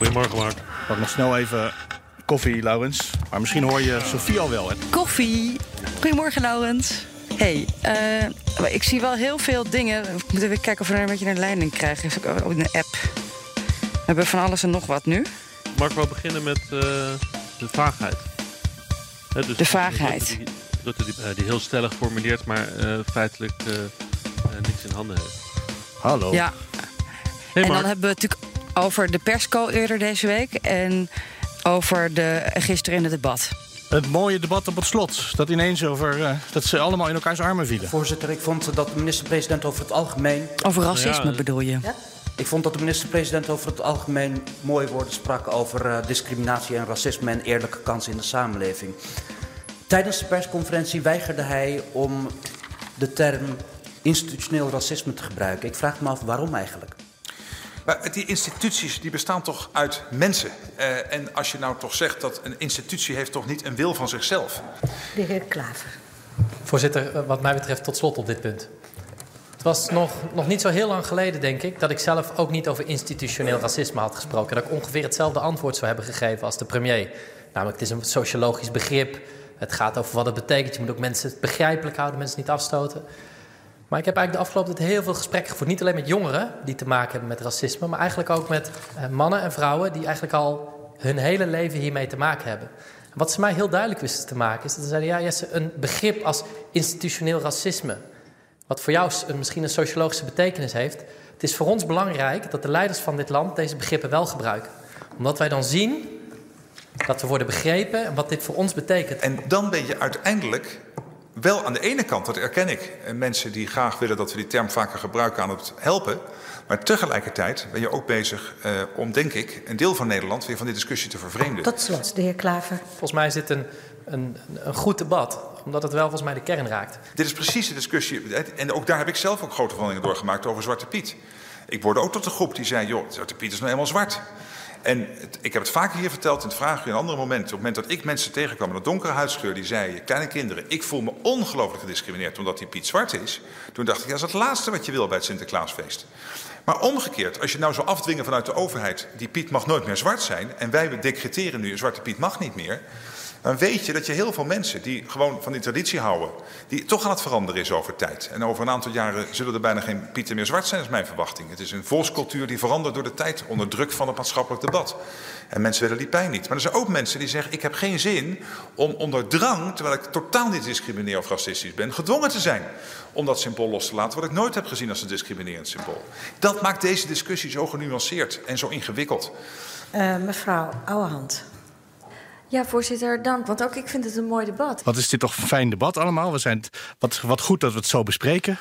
Goedemorgen, Mark. Pak nog snel even koffie, Laurens. Maar misschien hoor je Sofie al wel. Hè? Koffie. Goedemorgen, Laurens. Hey, eh, ik zie wel heel veel dingen. We moeten even kijken of we er een beetje een leiding krijgen. Is ook in de app. We hebben van alles en nog wat nu. Mark, we beginnen met eh, de vaagheid. Dus De vaagheid. Die, Rutte die, eh, die heel stellig formuleert, maar eh, feitelijk eh, eh, niks in handen heeft. Hallo. Ja. Hey, en Mark. dan hebben we natuurlijk over de persco eerder deze week. En over de, gisteren in het debat. Het mooie debat op het slot. Dat ineens over eh, dat ze allemaal in elkaars armen vielen. Voorzitter, ik vond dat de minister-president over het algemeen. Over racisme Ja, bedoel je? Ik vond dat de minister-president over het algemeen mooie woorden sprak over eh, discriminatie en racisme en eerlijke kansen in de samenleving. Tijdens de persconferentie weigerde hij om de term institutioneel racisme te gebruiken. Ik vraag me af waarom eigenlijk. Maar die instituties die bestaan toch uit mensen. Eh, en als je nou toch zegt dat een institutie heeft toch niet een wil van zichzelf. De heer Klaver. Voorzitter, eh, wat mij betreft tot slot op dit punt. Het was nog, nog niet zo heel lang geleden, denk ik, dat ik zelf ook niet over institutioneel racisme had gesproken. Dat ik ongeveer hetzelfde antwoord zou hebben gegeven als de premier. Namelijk, het is een sociologisch begrip. Het gaat over wat het betekent. Je moet ook mensen begrijpelijk houden, mensen niet afstoten. Maar ik heb eigenlijk de afgelopen tijd heel veel gesprekken gevoerd. Niet alleen met jongeren die te maken hebben met racisme, maar eigenlijk ook met eh, mannen en vrouwen die eigenlijk al hun hele leven hiermee te maken hebben. En wat ze mij heel duidelijk wisten te maken is dat ze zeiden: ja, Jesse, een begrip als institutioneel racisme, wat voor jou misschien een sociologische betekenis heeft. Het is voor ons belangrijk dat de leiders van dit land deze begrippen wel gebruiken. Omdat wij dan zien dat we worden begrepen en wat dit voor ons betekent. En dan ben je uiteindelijk wel aan de ene kant, dat erken ik, mensen die graag willen dat we die term vaker gebruiken aan het helpen. Maar tegelijkertijd ben je ook bezig eh, om, denk ik, een deel van Nederland weer van die discussie te vervreemden. Tot slot, de heer Klaver. Volgens mij is dit een, een, een goed debat, omdat het wel volgens mij de kern raakt. Dit is precies de discussie. En ook daar heb ik zelf ook grote veranderingen doorgemaakt over Zwarte Piet. Ik behoorde ook tot de groep die zei: joh, Zwarte Piet is nou eenmaal zwart. En ik heb het vaker hier verteld in het vragenuur en andere momenten. Op het moment dat ik mensen tegenkwam met een donkere huidskleur die zeiden: kleine kinderen, ik voel me ongelooflijk gediscrimineerd omdat die Piet zwart is. Toen dacht ik: ja, dat is het laatste wat je wil bij het Sinterklaasfeest. Maar omgekeerd, als je nou zou afdwingen vanuit de overheid: die Piet mag nooit meer zwart zijn. en wij decreteren nu: zwarte Piet mag niet meer dan weet je dat je heel veel mensen die gewoon van die traditie houden, die toch aan het veranderen is over tijd. En over een aantal jaren zullen er bijna geen Pieten meer zwart zijn, is mijn verwachting. Het is een volkscultuur die verandert door de tijd onder druk van het maatschappelijk debat. En mensen willen die pijn niet. Maar er zijn ook mensen die zeggen, ik heb geen zin om onder drang, terwijl ik totaal niet discrimineer of racistisch ben, gedwongen te zijn om dat symbool los te laten, wat ik nooit heb gezien als een discriminerend symbool. Dat maakt deze discussie zo genuanceerd en zo ingewikkeld. Uh, mevrouw Ouwehand. Ja, voorzitter, dank. Want ook ik vind het een mooi debat. Wat is dit toch een fijn debat allemaal? We zijn het, wat, wat goed dat we het zo bespreken.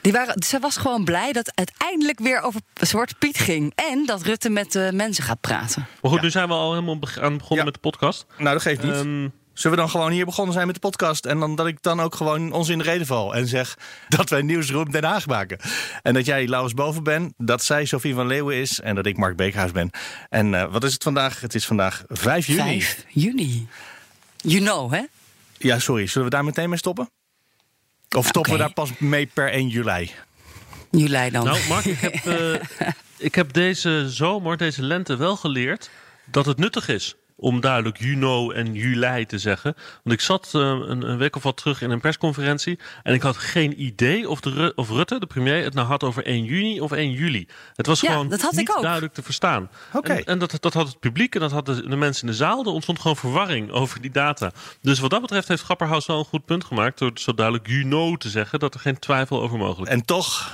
Die waren, ze was gewoon blij dat het eindelijk weer over Zwarte Piet ging. En dat Rutte met de mensen gaat praten. Maar goed, nu zijn we al helemaal aan begonnen Ja. met de podcast. Nou, dat geeft niet. Ehm, Zullen we dan gewoon hier begonnen zijn met de podcast? En dan dat ik dan ook gewoon ons in de reden val. En zeg dat wij Nieuwsroom Den Haag maken. En dat jij Laurens Boven bent. Dat zij Sofie van Leeuwen is. En dat ik Mark Beekhuis ben. En eh, wat is het vandaag? Het is vandaag 5 juni. 5 juni. You know, hè? Ja, sorry. Zullen we daar meteen mee stoppen? Of stoppen we daar pas mee per 1 juli? Juli dan. nou, Mark, ik heb, eh, ik heb deze zomer, deze lente wel geleerd dat het nuttig is om duidelijk juni en juli te zeggen. Want ik zat eh, een, een week of wat terug in een persconferentie en ik had geen idee of, de, Ru- of Rutte, de premier, het nou had over 1 juni of 1 juli. Het was Ja, gewoon dat had ik niet ook. duidelijk te verstaan. Oké. En, en dat, dat had het publiek en dat hadden de mensen in de zaal. Er ontstond gewoon verwarring over die data. Dus wat dat betreft heeft Grapperhaus wel een goed punt gemaakt door zo duidelijk juni te zeggen dat er geen twijfel over mogelijk is. En toch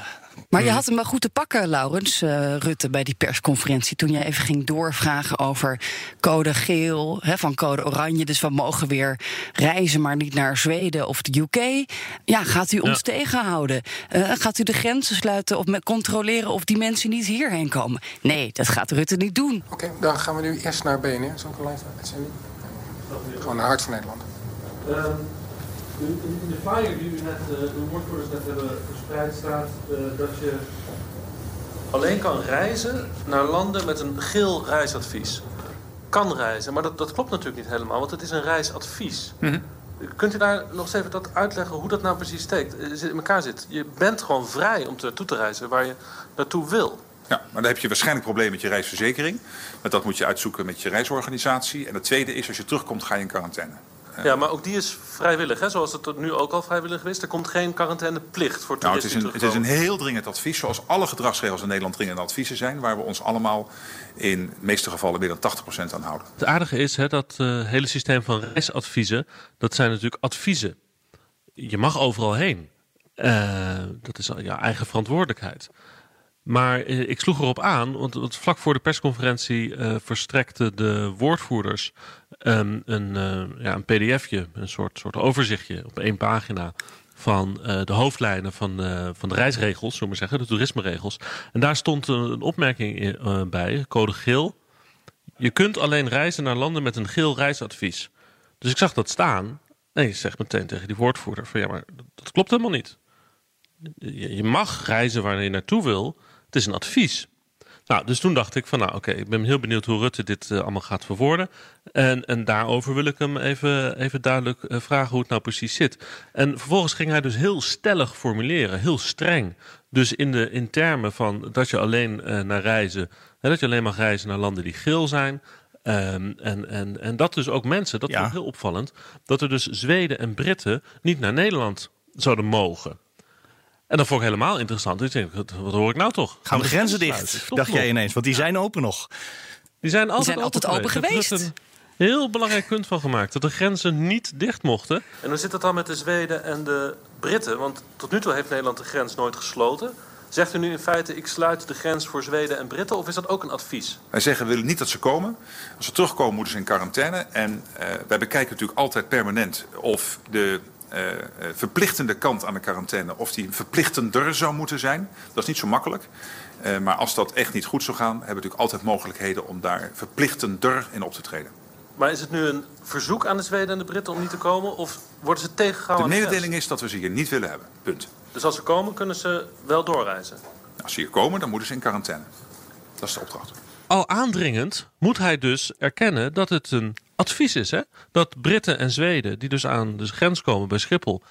Maar je had hem wel goed te pakken, Laurens, uh, Rutte, bij die persconferentie. Toen je even ging doorvragen over code geel, hè, van code oranje. Dus we mogen weer reizen, maar niet naar Zweden of de UK. Ja, gaat u ons tegenhouden? Uh, gaat u de grenzen sluiten of controleren of die mensen niet hierheen komen? Nee, dat gaat Rutte niet doen. Oké, okay, dan gaan we nu eerst naar BNR. Zal ik een live uitzending? Gewoon naar Hart van Nederland. Um. In de flyer die u net, eh, de woordvoerders net hebben verspreid staat uh, dat je alleen kan reizen naar landen met een geel reisadvies. Kan reizen, maar dat, dat klopt natuurlijk niet helemaal, want het is een reisadvies. Mm -hmm. Kunt u daar nog eens even dat uitleggen hoe dat nou precies steekt, in elkaar zit? Je bent gewoon vrij om naartoe te reizen waar je naartoe wil. Ja, maar dan heb je waarschijnlijk een probleem met je reisverzekering. Maar dat moet je uitzoeken met je reisorganisatie. En het tweede is, als je terugkomt, ga je in quarantaine. Ja, maar ook die is vrijwillig, hè? zoals het nu ook al vrijwillig is. Er komt geen quarantaineplicht voor toeristen. Nou, het, is een, het is een heel dringend advies, zoals alle gedragsregels in Nederland dringende adviezen zijn, waar we ons allemaal in de meeste gevallen meer dan 80% aan houden. Het aardige is hè, dat uh, hele systeem van reisadviezen, dat zijn natuurlijk adviezen. Je mag overal heen. Uh, dat is jouw eigen verantwoordelijkheid. Maar eh, ik sloeg erop aan, want, vlak voor de persconferentie uh, verstrekten de woordvoerders um, een, uh, ja, een pdfje, een soort, soort overzichtje op één pagina van de hoofdlijnen van, van de reisregels, zullen we zeggen, de toerismeregels. En daar stond een opmerking in, bij, code geel. Je kunt alleen reizen naar landen met een geel reisadvies. Dus ik zag dat staan en je zegt meteen tegen die woordvoerder van ja, maar dat klopt helemaal niet. Je, je mag reizen waar je naartoe wil, het is een advies. Nou, dus toen dacht ik van nou oké, okay, ik ben heel benieuwd hoe Rutte dit uh, allemaal gaat verwoorden. En, en daarover wil ik hem even, even duidelijk uh, vragen hoe het nou precies zit. En vervolgens ging hij dus heel stellig formuleren, heel streng. Dus in, de, in termen van dat je alleen uh, naar reizen, hè, dat je alleen mag reizen naar landen die geel zijn. Um, en, en, en dat dus ook mensen, dat ja. is heel opvallend, dat er dus Zweden en Britten niet naar Nederland zouden mogen. En dat vond ik helemaal interessant. Dus ik denk, wat hoor ik nou toch? Gaan de grenzen dicht, dacht jij ineens. Want die zijn open nog. Die zijn altijd, die zijn altijd open, open geweest. Is een heel belangrijk punt van gemaakt. Dat de grenzen niet dicht mochten. En hoe zit het dan met de Zweden en de Britten? Want tot nu toe heeft Nederland de grens nooit gesloten. Zegt u nu in feite, ik sluit de grens voor Zweden en Britten? Of is dat ook een advies? Wij zeggen, we willen niet dat ze komen. Als ze terugkomen, moeten ze in quarantaine. En uh, wij bekijken natuurlijk altijd permanent of de uh, verplichtende kant aan de quarantaine, of die verplichtender zou moeten zijn. Dat is niet zo makkelijk. Uh, maar als dat echt niet goed zou gaan, hebben we natuurlijk altijd mogelijkheden om daar verplichtender in op te treden. Maar is het nu een verzoek aan de Zweden en de Britten om niet te komen? Of worden ze tegengehouden? De mededeling is dat we ze hier niet willen hebben. Punt. Dus als ze komen, kunnen ze wel doorreizen? Als ze hier komen, dan moeten ze in quarantaine. Dat is de opdracht. Al aandringend moet hij dus erkennen dat het een advies is. Hè? Dat Britten en Zweden, die dus aan de grens komen bij Schiphol.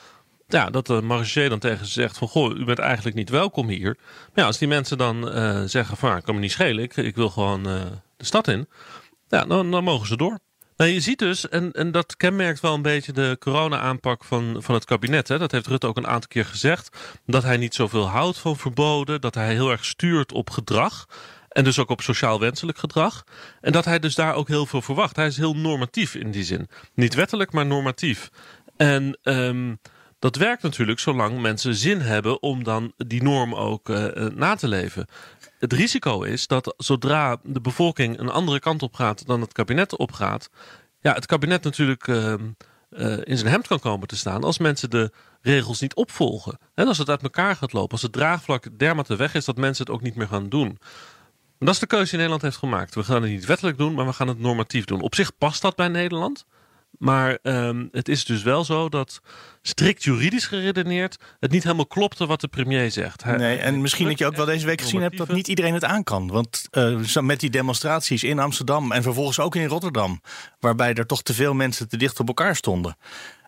Ja, dat de marechaussee dan tegen ze zegt van... goh, u bent eigenlijk niet welkom hier. Maar ja, als die mensen dan uh, zeggen van... ik kan me niet schelen, ik, wil gewoon uh, de stad in. Ja, dan, dan mogen ze door. Nou, je ziet dus, en, en dat kenmerkt wel een beetje de corona-aanpak van, van het kabinet. Hè? Dat heeft Rutte ook een aantal keer gezegd. Dat hij niet zoveel houdt van verboden. Dat hij heel erg stuurt op gedrag. En dus ook op sociaal wenselijk gedrag. En dat hij dus daar ook heel veel verwacht. Hij is heel normatief in die zin. Niet wettelijk, maar normatief. En um, dat werkt natuurlijk zolang mensen zin hebben om dan die norm ook uh, na te leven. Het risico is dat zodra de bevolking een andere kant op gaat dan het kabinet opgaat, ja, het kabinet natuurlijk uh, uh, in zijn hemd kan komen te staan als mensen de regels niet opvolgen. En als het uit elkaar gaat lopen, als het draagvlak dermate weg is dat mensen het ook niet meer gaan doen. Dat is de keuze die Nederland heeft gemaakt. We gaan het niet wettelijk doen, maar we gaan het normatief doen. Op zich past dat bij Nederland. Maar um, het is dus wel zo dat strikt juridisch geredeneerd het niet helemaal klopte wat de premier zegt. Hij, nee, en misschien dat je ook wel deze week gezien hebt dat niet iedereen het aan kan. Want uh, met die demonstraties in Amsterdam en vervolgens ook in Rotterdam, waarbij er toch te veel mensen te dicht op elkaar stonden.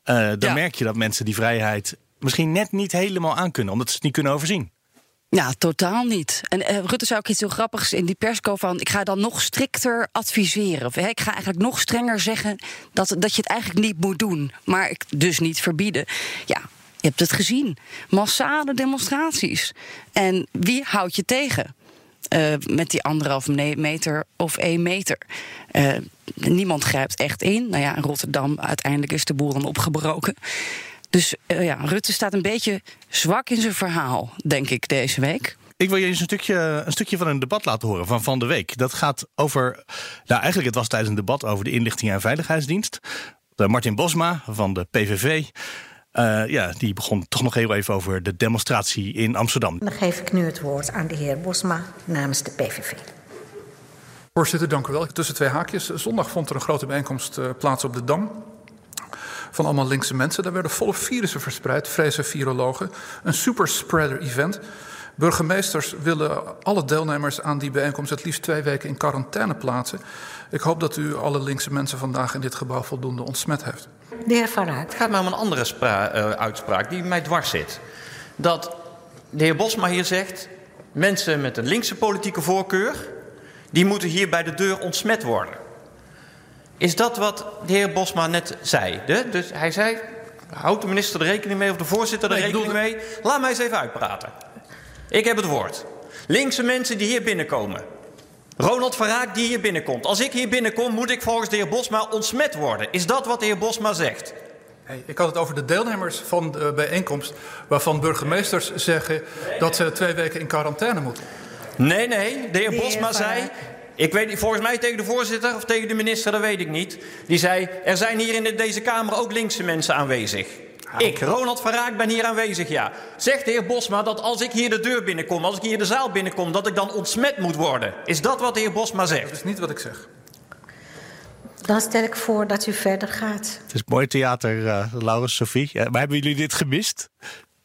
Uh, dan ja. merk je dat mensen die vrijheid misschien net niet helemaal aan kunnen, omdat ze het niet kunnen overzien. Ja, totaal niet. En uh, Rutte zou ook iets heel grappigs in die persco van... ik ga dan nog strikter adviseren. Of, hè, ik ga eigenlijk nog strenger zeggen dat, dat je het eigenlijk niet moet doen. Maar ik dus niet verbieden. Ja, je hebt het gezien. Massale demonstraties. En wie houdt je tegen? Uh, met die anderhalf meter of één meter. Uh, niemand grijpt echt in. Nou ja, in Rotterdam uiteindelijk is de boel dan opgebroken. Dus uh, ja, Rutte staat een beetje zwak in zijn verhaal, denk ik, deze week. Ik wil je eens een stukje, een stukje van een debat laten horen van Van de Week. Dat gaat over. Nou, eigenlijk, het was tijdens een debat over de inlichting en veiligheidsdienst. De Martin Bosma van de PVV. Uh, ja, die begon toch nog heel even over de demonstratie in Amsterdam. Dan geef ik nu het woord aan de heer Bosma namens de PVV. Voorzitter, dank u wel. Tussen twee haakjes. Zondag vond er een grote bijeenkomst uh, plaats op de Dam. Van allemaal linkse mensen. Daar werden volle virussen verspreid, vrezen virologen. Een superspreader event. Burgemeesters willen alle deelnemers aan die bijeenkomst het liefst twee weken in quarantaine plaatsen. Ik hoop dat u alle linkse mensen vandaag in dit gebouw voldoende ontsmet heeft. De heer Van Het gaat maar om een andere uh, uitspraak die mij dwars zit. Dat de heer Bosma hier zegt... mensen met een linkse politieke voorkeur... die moeten hier bij de deur ontsmet worden. Is dat wat de heer Bosma net zei? De? Dus hij zei, houdt de minister er rekening mee of de voorzitter er nee, rekening mee? Laat mij eens even uitpraten. Ik heb het woord. Linkse mensen die hier binnenkomen. Ronald van Raak die hier binnenkomt. Als ik hier binnenkom, moet ik volgens de heer Bosma ontsmet worden. Is dat wat de heer Bosma zegt? Hey, ik had het over de deelnemers van de bijeenkomst... waarvan burgemeesters zeggen dat ze twee weken in quarantaine moeten. Nee, nee. De heer Bosma zei... Ik weet niet, volgens mij tegen de voorzitter of tegen de minister, dat weet ik niet. Die zei, er zijn hier in deze Kamer ook linkse mensen aanwezig. Ik, Ronald van Raak, ben hier aanwezig, ja. Zegt de heer Bosma dat als ik hier de deur binnenkom, als ik hier de zaal binnenkom, dat ik dan ontsmet moet worden? Is dat wat de heer Bosma zegt? Dat is niet wat ik zeg. Dan stel ik voor dat u verder gaat. Het is mooi theater, uh, Laurens, Sophie. Ja, maar hebben jullie dit gemist?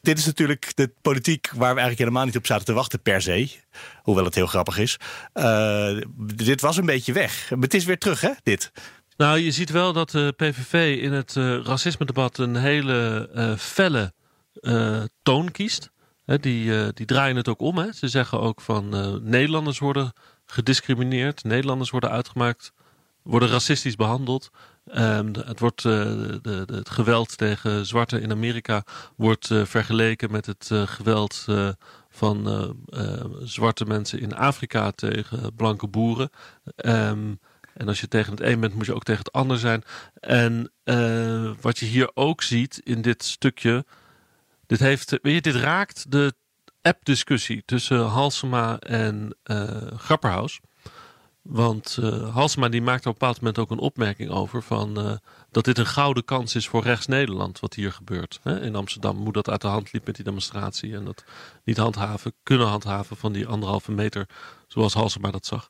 Dit is natuurlijk de politiek waar we eigenlijk helemaal niet op zaten te wachten per se. Hoewel het heel grappig is. Uh, dit was een beetje weg. Maar het is weer terug, hè, dit? Nou, je ziet wel dat de PVV in het uh, racisme-debat een hele felle toon kiest. Die, die draaien het ook om. Hè. Ze zeggen ook van Nederlanders worden gediscrimineerd, Nederlanders worden uitgemaakt, worden racistisch behandeld. Um, het, wordt, de, de, het geweld tegen zwarten in Amerika wordt vergeleken met het geweld van zwarte mensen in Afrika tegen blanke boeren. Um, en als je tegen het een bent, moet je ook tegen het ander zijn. En wat je hier ook ziet in dit stukje. Dit, heeft, weet je, dit raakt de app-discussie tussen Halsema en Grapperhaus. Want uh, Halsema die maakt op een bepaald moment ook een opmerking over van, uh, dat dit een gouden kans is voor rechts Nederland wat hier gebeurt. Hè? In Amsterdam hoe dat uit de hand liep met die demonstratie en dat niet handhaven, kunnen handhaven van die anderhalve meter zoals Halsema dat zag.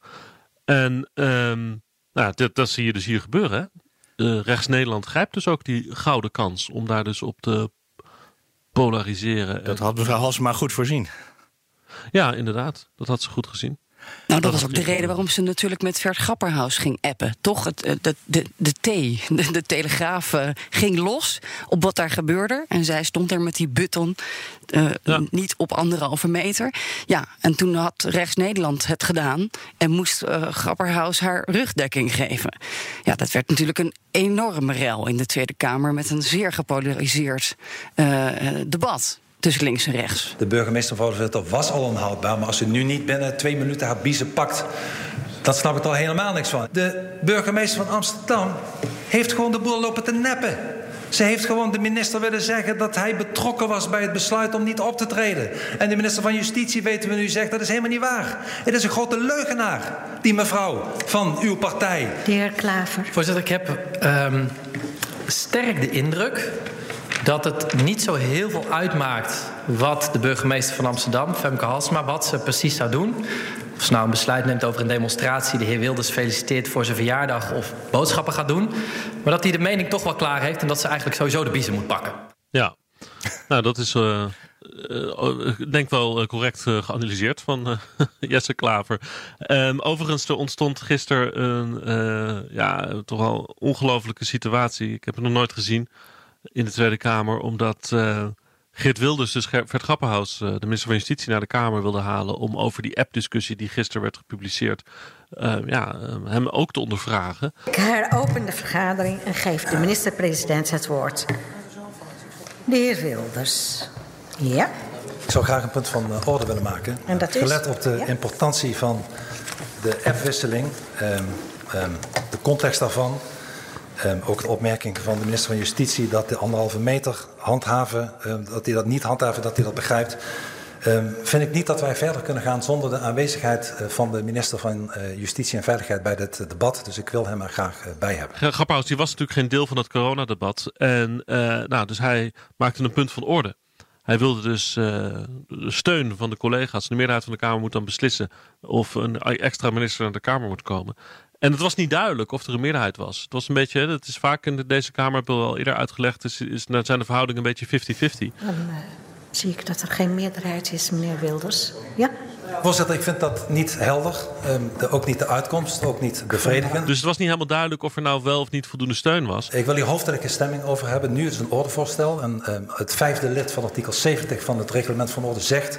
En um, nou, dat, dat zie je dus hier gebeuren. Uh, rechts Nederland grijpt dus ook die gouden kans om daar dus op te polariseren. Dat had mevrouw Halsema goed voorzien. Ja, inderdaad. Dat had ze goed gezien. Nou, dat was ook de reden waarom ze natuurlijk met Vert Grapperhaus ging appen. Toch? Het, eh, de, de, de T, de, de Telegraaf, uh, ging los op wat daar gebeurde. En zij stond er met die button uh, ja. niet op anderhalve meter. Ja, en toen had rechts Nederland het gedaan en moest uh, Grapperhaus haar rugdekking geven. Ja, dat werd natuurlijk een enorme rel in de Tweede Kamer met een zeer gepolariseerd debat tussen links en rechts. De burgemeester van Voorzitter was al onhoudbaar, maar als u nu niet binnen twee minuten haar biezen pakt, dan snap ik er al helemaal niks van. De burgemeester van Amsterdam heeft gewoon de boel lopen te neppen. Ze heeft gewoon de minister willen zeggen dat hij betrokken was bij het besluit om niet op te treden. En de minister van Justitie, weten we nu, zegt dat is helemaal niet waar. Het is een grote leugenaar, die mevrouw van uw partij. De heer Klaver. Voorzitter, ik heb um, sterk de indruk dat het niet zo heel veel uitmaakt wat de burgemeester van Amsterdam, Femke Halsma, wat ze precies zou doen. Of ze nou een besluit neemt over een demonstratie, de heer Wilders feliciteert voor zijn verjaardag of boodschappen gaat doen. Maar dat hij de mening toch wel klaar heeft en dat ze eigenlijk sowieso de biezen moet pakken. Ja, nou dat is uh, ik denk wel correct geanalyseerd van Jesse Klaver. Um, overigens, er ontstond gisteren een ja, toch wel ongelofelijke situatie. Ik heb het nog nooit gezien in de Tweede Kamer, omdat uh, Geert Wilders, dus Vert Grappenhaus, uh, de minister van Justitie, naar de Kamer wilde halen om over die app-discussie die gisteren werd gepubliceerd, uh, ja, hem ook te ondervragen. Ik heropen de vergadering en geef de minister-president het woord. De heer Wilders. Ja. Ik zou graag een punt van orde willen maken. En dat is? Gelet op de ja? importantie van de appwisseling, um, um, de context daarvan Um, ook de opmerking van de minister van Justitie dat de anderhalve meter handhaven, um, dat hij dat niet handhaven, dat hij dat begrijpt. Um, vind ik niet dat wij verder kunnen gaan zonder de aanwezigheid uh, van de minister van uh, Justitie en Veiligheid bij dit uh, debat. Dus ik wil hem er graag bij hebben. Grapperhaus, die was natuurlijk geen deel van het coronadebat. En nou, dus hij maakte een punt van orde. Hij wilde dus de steun van de collega's. De meerderheid van de Kamer moet dan beslissen of een extra minister naar de Kamer moet komen. En het was niet duidelijk of er een meerderheid was. Het was een beetje, dat is vaak in deze Kamer, heb ik al eerder uitgelegd, is, is, zijn de verhoudingen een beetje 50-50. Dan uh, zie ik dat er geen meerderheid is, meneer Wilders. Ja? Voorzitter, ik vind dat niet helder. Um, de, ook niet de uitkomst, ook niet bevredigend. Dus het was niet helemaal duidelijk of er nou wel of niet voldoende steun was? Ik wil hier hoofdelijke stemming over hebben. Nu is het een ordevoorstel. En um, het vijfde lid van artikel 70 van het reglement van orde zegt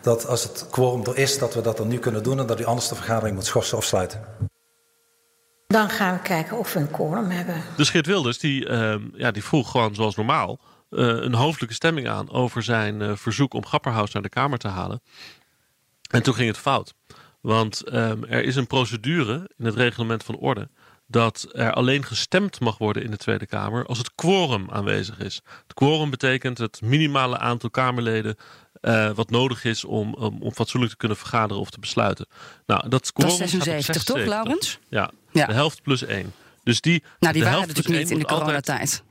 dat als het quorum er is, dat we dat dan nu kunnen doen en dat u anders de vergadering moet schorsen of sluiten. Dan gaan we kijken of we een quorum hebben. Dus Geert Wilders die, uh, ja, die vroeg gewoon zoals normaal uh, een hoofdelijke stemming aan over zijn uh, verzoek om Grapperhaus naar de Kamer te halen. En toen ging het fout. Want um, er is een procedure in het reglement van orde dat er alleen gestemd mag worden in de Tweede Kamer als het quorum aanwezig is. Het quorum betekent het minimale aantal Kamerleden uh, wat nodig is om, om, om, fatsoenlijk te kunnen vergaderen of te besluiten. Nou, dat dat is 76, toch, Laurens? Ja, ja, de helft plus één. Dus die, nou, die de waren natuurlijk niet in de coronatijd.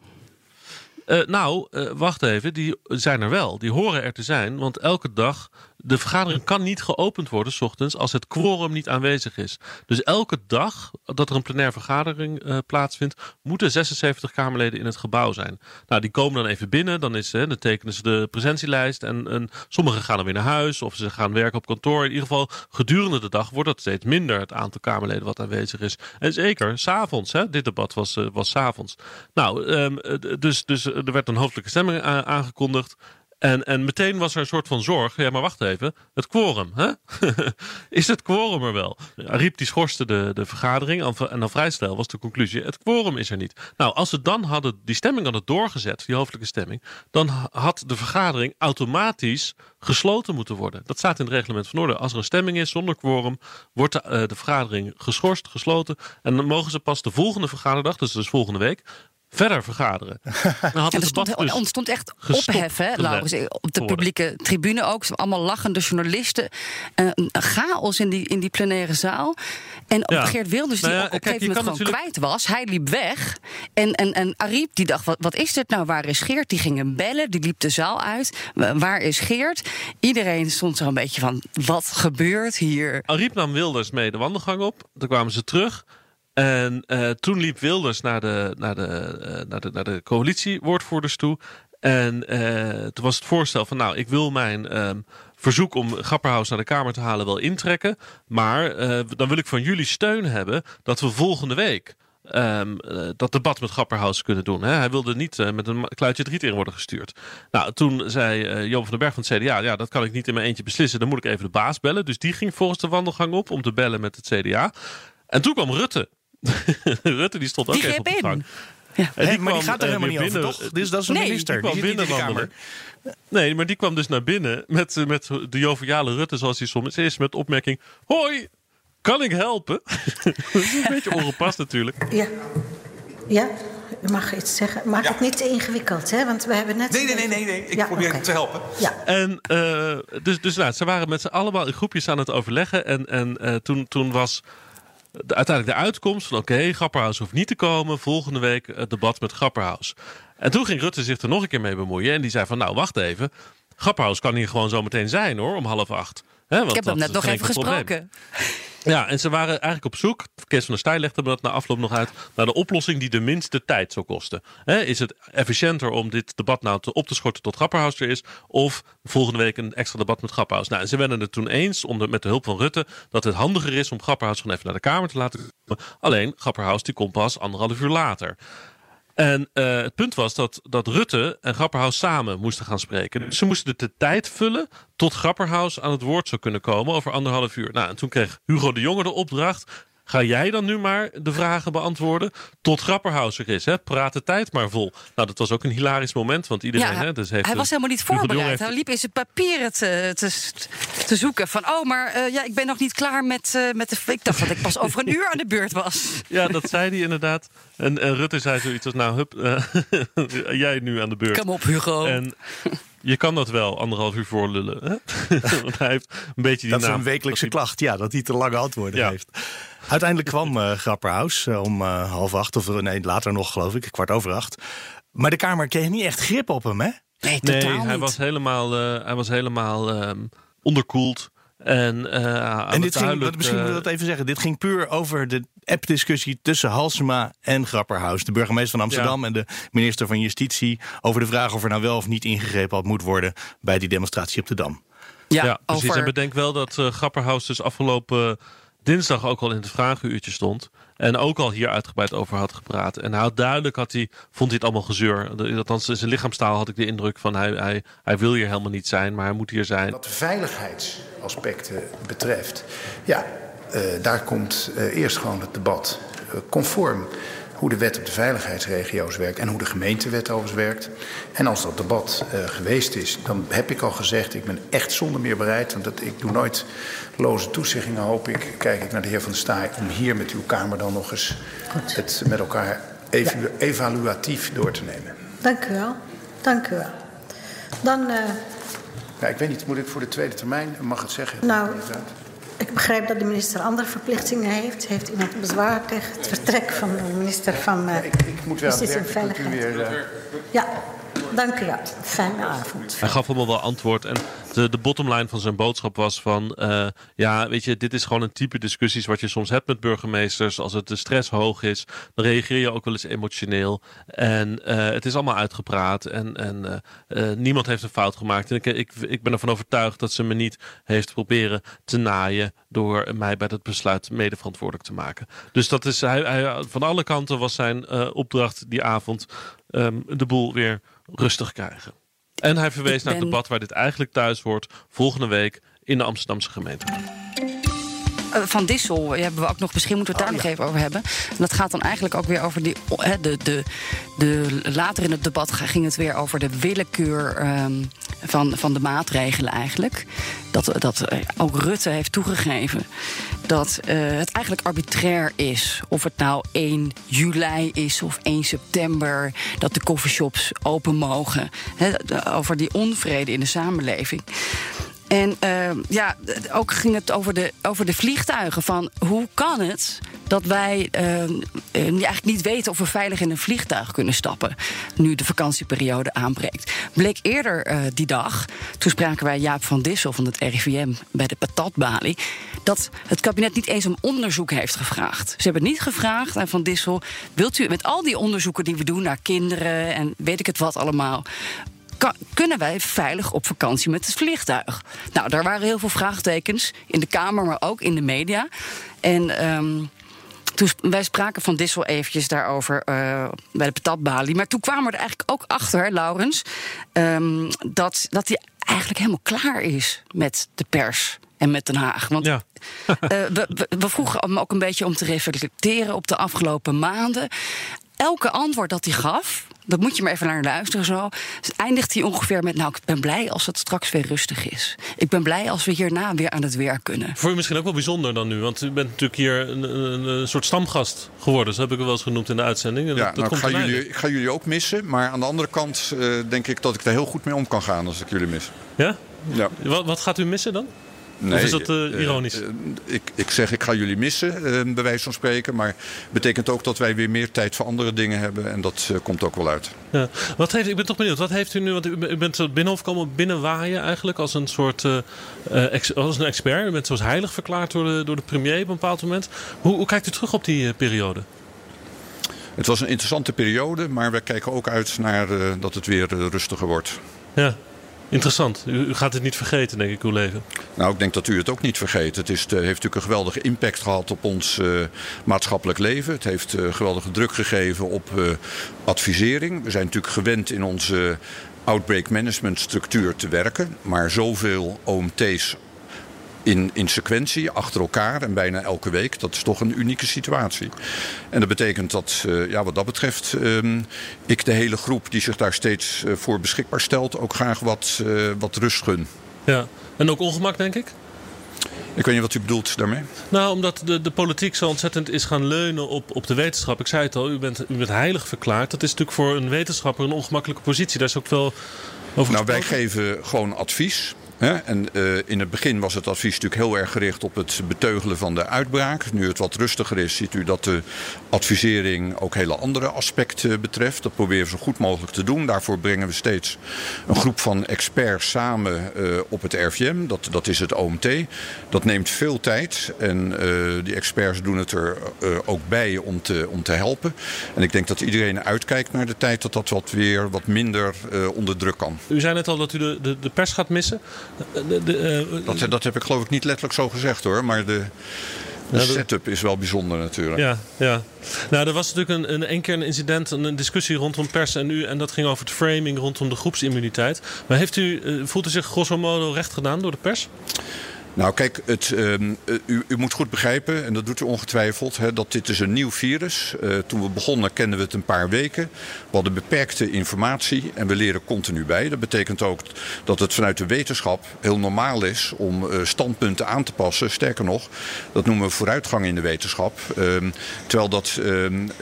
Uh, nou, uh, wacht even, die zijn er wel. Die horen er te zijn, want elke dag de vergadering kan niet geopend worden s ochtends als het quorum niet aanwezig is. Dus elke dag dat er een plenaire vergadering uh, plaatsvindt, moeten 76 Kamerleden in het gebouw zijn. Nou, die komen dan even binnen, dan, is, hè, dan tekenen ze de presentielijst en, en sommigen gaan dan weer naar huis of ze gaan werken op kantoor. In ieder geval, gedurende de dag wordt dat steeds minder, het aantal Kamerleden wat aanwezig is. En zeker, s'avonds, dit debat was, uh, was s'avonds. Nou, um, dus, dus er werd een hoofdelijke stemming aangekondigd. En, en meteen was er een soort van zorg. Ja, maar wacht even. Het quorum, hè? is het quorum er wel? Ariep die schorste de, de vergadering. En dan vrij snel was de conclusie: het quorum is er niet. Nou, als ze dan hadden die stemming hadden doorgezet, die hoofdelijke stemming, dan had de vergadering automatisch gesloten moeten worden. Dat staat in het reglement van orde. Als er een stemming is zonder quorum, wordt de, uh, de vergadering geschorst, gesloten. En dan mogen ze pas de volgende vergaderdag, dus, dus volgende week, verder vergaderen. Dan had er stond, dus ontstond echt ophef, hè, Laurens, op de publieke tribune ook. Allemaal lachende journalisten. Uh, een chaos in die, in die plenaire zaal. En ja. Geert Wilders, die nou ja, op een gegeven moment gewoon natuurlijk... kwijt was. Hij liep weg. En, en, en Ariep, die dacht, wat, wat is dit nou? Waar is Geert? Die ging hem bellen, die liep de zaal uit. Waar is Geert? Iedereen stond zo een beetje van, wat gebeurt hier? Ariep nam Wilders mee de wandelgang op. Toen kwamen ze terug. En uh, toen liep Wilders naar de, naar de, uh, naar de, naar de coalitiewoordvoerders toe. En uh, toen was het voorstel van, nou, ik wil mijn um, verzoek om Grapperhaus naar de Kamer te halen wel intrekken. Maar dan wil ik van jullie steun hebben dat we volgende week Um, dat debat met Grapperhaus kunnen doen. Hè. Hij wilde niet met een kluitje driet in worden gestuurd. Nou, toen zei uh, van den Berg van het CDA... ja, dat kan ik niet in mijn eentje beslissen. Dan moet ik even de baas bellen. Dus die ging volgens de wandelgang op om te bellen met het CDA. En toen kwam Rutte. Rutte die stond ook die even op de gang. Ja. En die, maar die gaat er helemaal niet over, toch? Dus dat is een nee, minister. Die kwam binnen wandelen. Nee, maar die kwam dus naar binnen met, met de joviale Rutte, zoals hij soms is, met opmerking: Hoi, kan ik helpen? dat is een beetje ongepast natuurlijk. Ja. Ja, u mag iets zeggen. Maak ja. het niet te ingewikkeld, hè? Want we hebben net. Nee, nee, nee, nee. nee. Ik ja, probeer okay. te helpen. Ja. En uh, dus, dus nou, ze waren met z'n allemaal in groepjes aan het overleggen. En, en uh, toen, toen was de, uiteindelijk de uitkomst van oké, okay, Grapperhaus hoeft niet te komen. Volgende week het debat met Grapperhaus. En toen ging Rutte zich er nog een keer mee bemoeien. En die zei van nou, wacht even. Grapperhaus kan hier gewoon zo meteen zijn hoor, om half acht. He, ik heb hem net nog even gesproken. Ja, en ze waren eigenlijk op zoek. Kees van der Staaij legde me dat na afloop nog uit. naar de oplossing die de minste tijd zou kosten. He, is het efficiënter om dit debat nou te, op te schorten tot Grapperhaus er is? Of volgende week een extra debat met Grapperhaus? Nou, en ze werden het toen eens, onder, met de hulp van Rutte. dat het handiger is om Grapperhaus gewoon even naar de Kamer te laten komen. Alleen, Grapperhaus die komt pas anderhalf uur later. En uh, het punt was dat, dat Rutte en Grapperhaus samen moesten gaan spreken. Ze moesten de tijd vullen tot Grapperhaus aan het woord zou kunnen komen over anderhalf uur. Nou, en toen kreeg Hugo de Jonge de opdracht. Ga jij dan nu maar de vragen beantwoorden tot Grapperhaus er is. Hè? Praat de tijd maar vol. Nou, dat was ook een hilarisch moment, want iedereen... Ja, hè, dus heeft hij was helemaal niet voorbereid. heeft- Hij liep in zijn papieren te, te, te zoeken. Van, oh, maar eh, ja, ik ben nog niet klaar met, eh, met de... Ik dacht dat ik pas over een uur aan de beurt was. Ja, dat zei hij inderdaad. En, en Rutte zei zoiets als, nou, hup, eh, jij nu aan de beurt. Kom op, Hugo. En je kan dat wel anderhalf uur voorlullen. Hè? Want hij heeft een beetje die Dat is een wekelijkse klacht, ja, dat hij te lange antwoorden heeft. Uiteindelijk kwam eh Grapperhaus eh, om eh, half acht, of nee, later nog geloof ik, kwart over acht. Maar de Kamer kreeg niet echt grip op hem, hè? Nee, Nee, hij was helemaal, eh, hij was helemaal ehm, onderkoeld. En, eh, het dit ging, misschien moeten we dat even zeggen. Dit ging puur over de app-discussie tussen Halsema en Grapperhaus. De burgemeester van Amsterdam en de minister van Justitie. Over de vraag of er nou wel of niet ingegrepen had moet worden bij die demonstratie op de Dam. Ja, precies. En bedenk wel dat eh Grapperhaus dus afgelopen dinsdag ook al in het vragenuurtje stond. En ook al hier uitgebreid over had gepraat. En hij duidelijk, had hij, vond hij het allemaal gezeur. Althans, in zijn lichaamstaal had ik de indruk van hij, hij, hij wil hier helemaal niet zijn, maar hij moet hier zijn. Wat de veiligheidsaspecten betreft, ja, eh, daar komt eh, eerst gewoon het debat eh, conform hoe de wet op de veiligheidsregio's werkt en hoe de gemeentewet overigens werkt. En als dat debat eh, geweest is, dan heb ik al gezegd, ik ben echt zonder meer bereid, want dat, ik doe nooit loze toezeggingen, hoop ik, kijk ik naar de heer Van der Staaij, om hier met uw Kamer dan nog eens het met elkaar evalu- evaluatief door te nemen. Dank u wel. Dank u wel. Dan, eh, Ja, ik weet niet, moet ik voor de tweede termijn, mag het zeggen? nou, ik begrijp dat de minister andere verplichtingen heeft. Heeft iemand bezwaar tegen het vertrek van de minister van uh, ik, ik moet wel Justitie en Veiligheid? weer... eh, Ja, dank u wel. Fijne avond. Hij gaf allemaal wel antwoord. En de, de bottomline van zijn boodschap was van... eh, ja, weet je, dit is gewoon een type discussies... wat je soms hebt met burgemeesters. Als het de stress hoog is, dan reageer je ook wel eens emotioneel. En eh, het is allemaal uitgepraat. En, en eh, niemand heeft een fout gemaakt. En ik, ik, ik ben ervan overtuigd dat ze me niet heeft proberen te naaien... door mij bij dat besluit mede verantwoordelijk te maken. Dus dat is, hij, hij, van alle kanten was zijn opdracht die avond... ehm, de boel weer rustig krijgen. En hij verwees naar het debat waar dit eigenlijk thuis hoort volgende week in de Amsterdamse gemeente. Eh, Van Dissel hebben we ook nog, misschien moeten we het daar nog even over hebben. En dat gaat dan eigenlijk ook weer over die. de, de, de, later in het debat ging het weer over de willekeur ehm, van, van de maatregelen eigenlijk. Dat, dat eh, ook Rutte heeft toegegeven dat eh, het eigenlijk arbitrair is. Of het nou 1 juli is of 1 september. Dat de coffeeshops open mogen. Over die onvrede in de samenleving. En eh, ja, ook ging het over de, over de vliegtuigen. Van hoe kan het dat wij eh, eh, eigenlijk niet weten of we veilig in een vliegtuig kunnen stappen. nu de vakantieperiode aanbreekt. Bleek eerder eh, die dag, toen spraken wij Jaap van Dissel van het RIVM bij de patatbalie. dat het kabinet niet eens om onderzoek heeft gevraagd. Ze hebben niet gevraagd aan Van Dissel. wilt u met al die onderzoeken die we doen naar kinderen en weet ik het wat allemaal kan- kunnen wij veilig op vakantie met het vliegtuig? Nou, daar waren heel veel vraagtekens in de Kamer, maar ook in de media. En ehm, toen wij spraken van Dissel eventjes daarover eh, bij de patatbalie. Maar toen kwamen we er eigenlijk ook achter, Laurens, ehm, dat, dat hij eigenlijk helemaal klaar is met de pers. En met Den Haag. Want Ja. eh, we, we, we vroegen hem ook een beetje om te reflecteren op de afgelopen maanden. Elke antwoord dat hij gaf, dat moet je maar even naar luisteren zo. Eindigt hij ongeveer met: Nou, ik ben blij als het straks weer rustig is. Ik ben blij als we hierna weer aan het werk kunnen. Voor u misschien ook wel bijzonder dan nu, want u bent natuurlijk hier een, een, een soort stamgast geworden. Zo heb ik wel eens genoemd in de uitzending. En Ja, dat, dat nou, ik, komt ga ten einde. jullie, ik ga jullie ook missen. Maar aan de andere kant eh, denk ik dat ik er heel goed mee om kan gaan als ik jullie mis. Ja? Ja. Wat, wat gaat u missen dan? Of is dat eh, eh, ironisch? eh, ik, ik zeg, ik ga jullie missen, eh, bij wijze van spreken. Maar betekent ook dat wij weer meer tijd voor andere dingen hebben. En dat komt ook wel uit. Ja. Wat heeft, ik ben toch benieuwd, wat heeft u nu? Want u, bent zo binnengekomen binnenwaaien eigenlijk als een soort ex- als een expert. U bent zoals heilig verklaard door de, door de premier op een bepaald moment. Hoe, hoe kijkt u terug op die periode? Het was een interessante periode, maar we kijken ook uit naar dat het weer rustiger wordt. Ja, interessant. U, gaat het niet vergeten, denk ik, uw leven. Nou, ik denk dat u het ook niet vergeet. Het is, eh, heeft natuurlijk een geweldige impact gehad op ons eh, maatschappelijk leven. Het heeft eh, geweldige druk gegeven op advisering. We zijn natuurlijk gewend in onze outbreak management structuur te werken. Maar zoveel OMT's in, in sequentie, achter elkaar en bijna elke week. Dat is toch een unieke situatie. En dat betekent dat, uh, ja, wat dat betreft, um, ik de hele groep die zich daar steeds uh, voor beschikbaar stelt, ook graag wat, uh, wat rust gun. Ja, en ook ongemak, denk ik? Ik weet niet wat u bedoelt daarmee. Nou, omdat de, de politiek zo ontzettend is gaan leunen op, op de wetenschap. Ik zei het al, u bent, u bent heilig verklaard. Dat is natuurlijk voor een wetenschapper een ongemakkelijke positie. Daar is ook wel over Nou, wij geven gewoon advies. En uh, in het begin was het advies natuurlijk heel erg gericht op het beteugelen van de uitbraak. Nu het wat rustiger is, ziet u dat de advisering ook hele andere aspecten betreft. Dat proberen we zo goed mogelijk te doen. Daarvoor brengen we steeds een groep van experts samen uh, op het RVM. Dat, dat is het OMT. Dat neemt veel tijd. En die experts doen het er ook bij om te, om te helpen. En ik denk dat iedereen uitkijkt naar de tijd dat dat wat weer wat minder onder druk kan. U zei net al dat u de, de, de pers gaat missen. De, de, uh, dat, dat heb ik geloof ik niet letterlijk zo gezegd hoor. Maar de, de setup is wel bijzonder natuurlijk. Ja, ja. Nou, er was natuurlijk een, een, een keer een incident, een, een discussie rondom pers en u. En dat ging over het framing rondom de groepsimmuniteit. Maar heeft u, uh, voelt u zich grosso modo recht gedaan door de pers? Nou, kijk, het, uh, u, u, moet goed begrijpen, en dat doet u ongetwijfeld, hè, dat dit is een nieuw virus. Uh, toen we begonnen kenden we het een paar weken. We hadden beperkte informatie en we leren continu bij. Dat betekent ook dat het vanuit de wetenschap heel normaal is om uh, standpunten aan te passen. Sterker nog, dat noemen we vooruitgang in de wetenschap. terwijl dat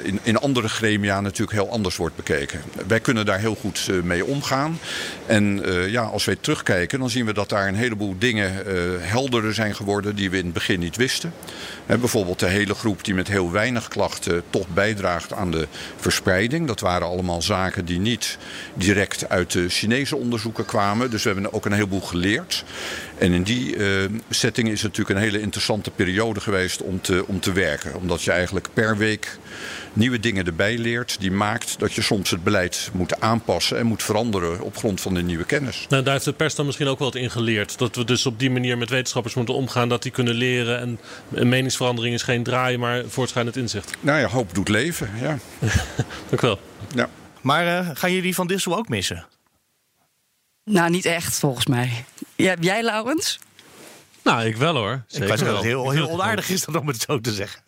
in, in, andere gremia natuurlijk heel anders wordt bekeken. Wij kunnen daar heel goed mee omgaan. En ja, als wij terugkijken, dan zien we dat daar een heleboel dingen helderder zijn geworden die we in het begin niet wisten. He, bijvoorbeeld de hele groep die met heel weinig klachten toch bijdraagt aan de verspreiding. Dat waren allemaal zaken die niet direct uit de Chinese onderzoeken kwamen. Dus we hebben ook een heleboel geleerd. En in die uh, setting is het natuurlijk een hele interessante periode geweest om te, om te werken. Omdat je eigenlijk per week nieuwe dingen erbij leert. Die maakt dat je soms het beleid moet aanpassen en moet veranderen op grond van de nieuwe kennis. Nou, daar heeft de pers dan misschien ook wel wat in geleerd. Dat we dus op die manier met wetenschappers moeten omgaan. Dat die kunnen leren. En een meningsverandering is geen draaien, maar voortschrijdend inzicht. Nou ja, hoop doet leven, ja. Dank wel. Ja. Maar uh, gaan jullie Van Dissel ook missen? Nou, niet echt volgens mij. Ja, jij, Laurens? Nou, ik wel hoor. Zeker ik weet dat het heel, heel onaardig is om het zo te zeggen.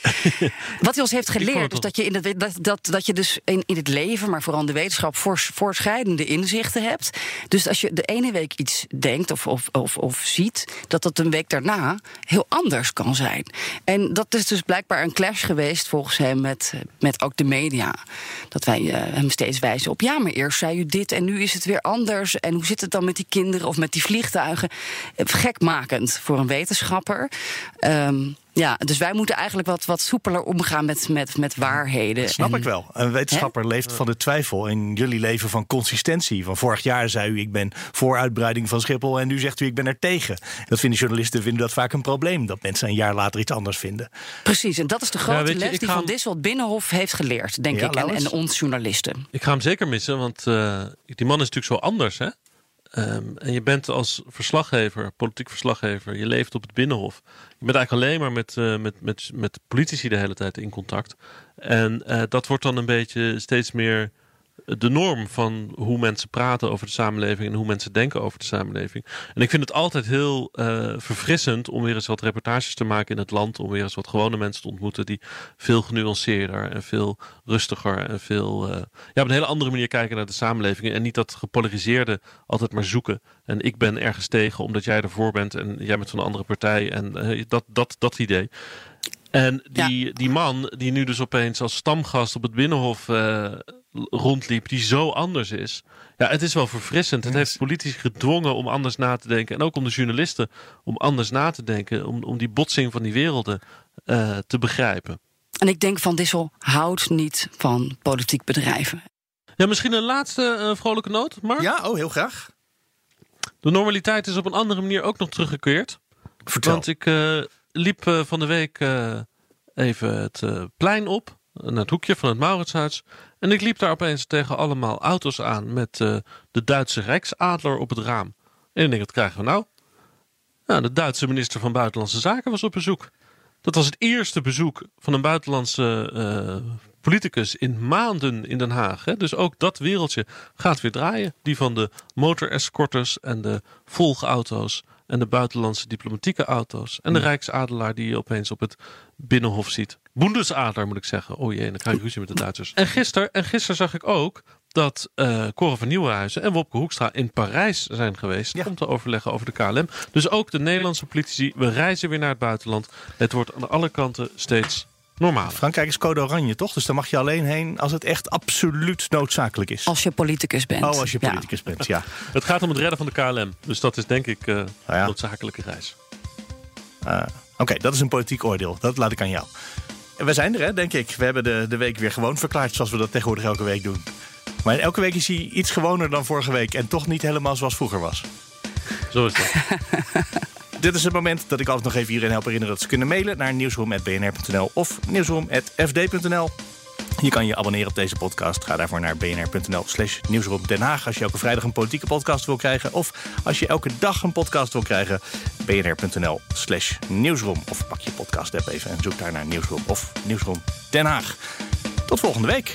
Wat hij ons heeft geleerd is dat je, in het, dat, dat, dat je dus in, in het leven, maar vooral in de wetenschap, voorschrijdende inzichten hebt. Dus als je de ene week iets denkt of, of, of, of ziet, dat dat een week daarna heel anders kan zijn. En dat is dus blijkbaar een clash geweest volgens hem met, met ook de media. Dat wij uh, hem steeds wijzen op, ja, maar eerst zei u dit en nu is het weer anders. En hoe zit het dan met die kinderen of met die vliegtuigen? Gekmakend voor een wetenschapper. Um, ja, dus wij moeten eigenlijk wat, wat soepeler omgaan met, met, met waarheden. Dat snap en, ik wel. Een wetenschapper hè? leeft van de twijfel. En jullie leven van consistentie. Van vorig jaar zei u, ik ben voor uitbreiding van Schiphol. En nu zegt u, ik ben er tegen. Dat vinden journalisten vinden dat vaak een probleem. Dat mensen een jaar later iets anders vinden. Precies, en dat is de grote ja, je, les die Van Dissel Binnenhof heeft geleerd, denk ja, ik. En, en, ons journalisten. Ik ga hem zeker missen, want uh, die man is natuurlijk zo anders, hè? Um, en je bent als verslaggever, politiek verslaggever, je leeft op het binnenhof. Je bent eigenlijk alleen maar met, uh, met, met, met politici de hele tijd in contact. En uh, dat wordt dan een beetje steeds meer de norm van hoe mensen praten over de samenleving en hoe mensen denken over de samenleving. En ik vind het altijd heel uh, verfrissend om weer eens wat reportages te maken in het land, om weer eens wat gewone mensen te ontmoeten die veel genuanceerder en veel rustiger en veel uh, ja, op een hele andere manier kijken naar de samenleving en niet dat gepolariseerde altijd maar zoeken. En ik ben ergens tegen omdat jij ervoor bent en jij bent van een andere partij en uh, dat, dat, dat idee. En die, ja. die man, die nu dus opeens als stamgast op het Binnenhof uh, rondliep, die zo anders is. Ja, het is wel verfrissend. Het heeft politici gedwongen om anders na te denken. En ook om de journalisten om anders na te denken. Om, om die botsing van die werelden uh, te begrijpen. En ik denk Van Dissel houdt niet van politiek bedrijven. Ja, misschien een laatste uh, vrolijke noot, Mark? Ja, oh, heel graag. De normaliteit is op een andere manier ook nog teruggekeerd. Vertel. Want ik uh, liep uh, van de week uh, even het plein op. Naar het hoekje van het Mauritshuis. En ik liep daar opeens tegen allemaal auto's aan. Met de Duitse Rijksadler op het raam. En ik denk, wat krijgen we nou? Nou, de Duitse minister van Buitenlandse Zaken was op bezoek. Dat was het eerste bezoek van een buitenlandse politicus in maanden in Den Haag. Hè? Dus ook dat wereldje gaat weer draaien. Die van de motorescorters en de volgauto's en de buitenlandse diplomatieke auto's. En de. Rijksadelaar die je opeens op het Binnenhof ziet. Bundesadler moet ik zeggen. Oh jee, dan krijg ik ruzie met de Duitsers. En gisteren en gister zag ik ook dat Cora van Nieuwenhuizen en Wopke Hoekstra in Parijs zijn geweest om te overleggen over de KLM. Dus ook de Nederlandse politici, we reizen weer naar het buitenland. Het wordt aan alle kanten steeds normaal. Frankrijk is code oranje, toch? Dus daar mag je alleen heen als het echt absoluut noodzakelijk is. Als je politicus bent. Oh, als je Ja. politicus bent, ja. Het gaat om het redden van de KLM. Dus dat is denk ik Nou ja. noodzakelijke reis. Ah, Oké, dat is een politiek oordeel. Dat laat ik aan jou. En we zijn er, hè, denk ik. We hebben de, de week weer gewoon verklaard, zoals we dat tegenwoordig elke week doen. Maar elke week is hij iets gewoner dan vorige week. En toch niet helemaal zoals vroeger was. Zo is dat. Dit is het moment dat ik altijd nog even iedereen help herinneren dat ze kunnen mailen naar nieuwsroom.bnr.nl of nieuwsroom.fd.nl. Je kan je abonneren op deze podcast. Ga daarvoor naar bnr.nl slash nieuwsroom Den Haag... als je elke vrijdag een politieke podcast wil krijgen. Of als je elke dag een podcast wil krijgen... bnr.nl slash nieuwsroom. Of pak je podcast app even en zoek daar naar nieuwsroom of nieuwsroom Den Haag. Tot volgende week.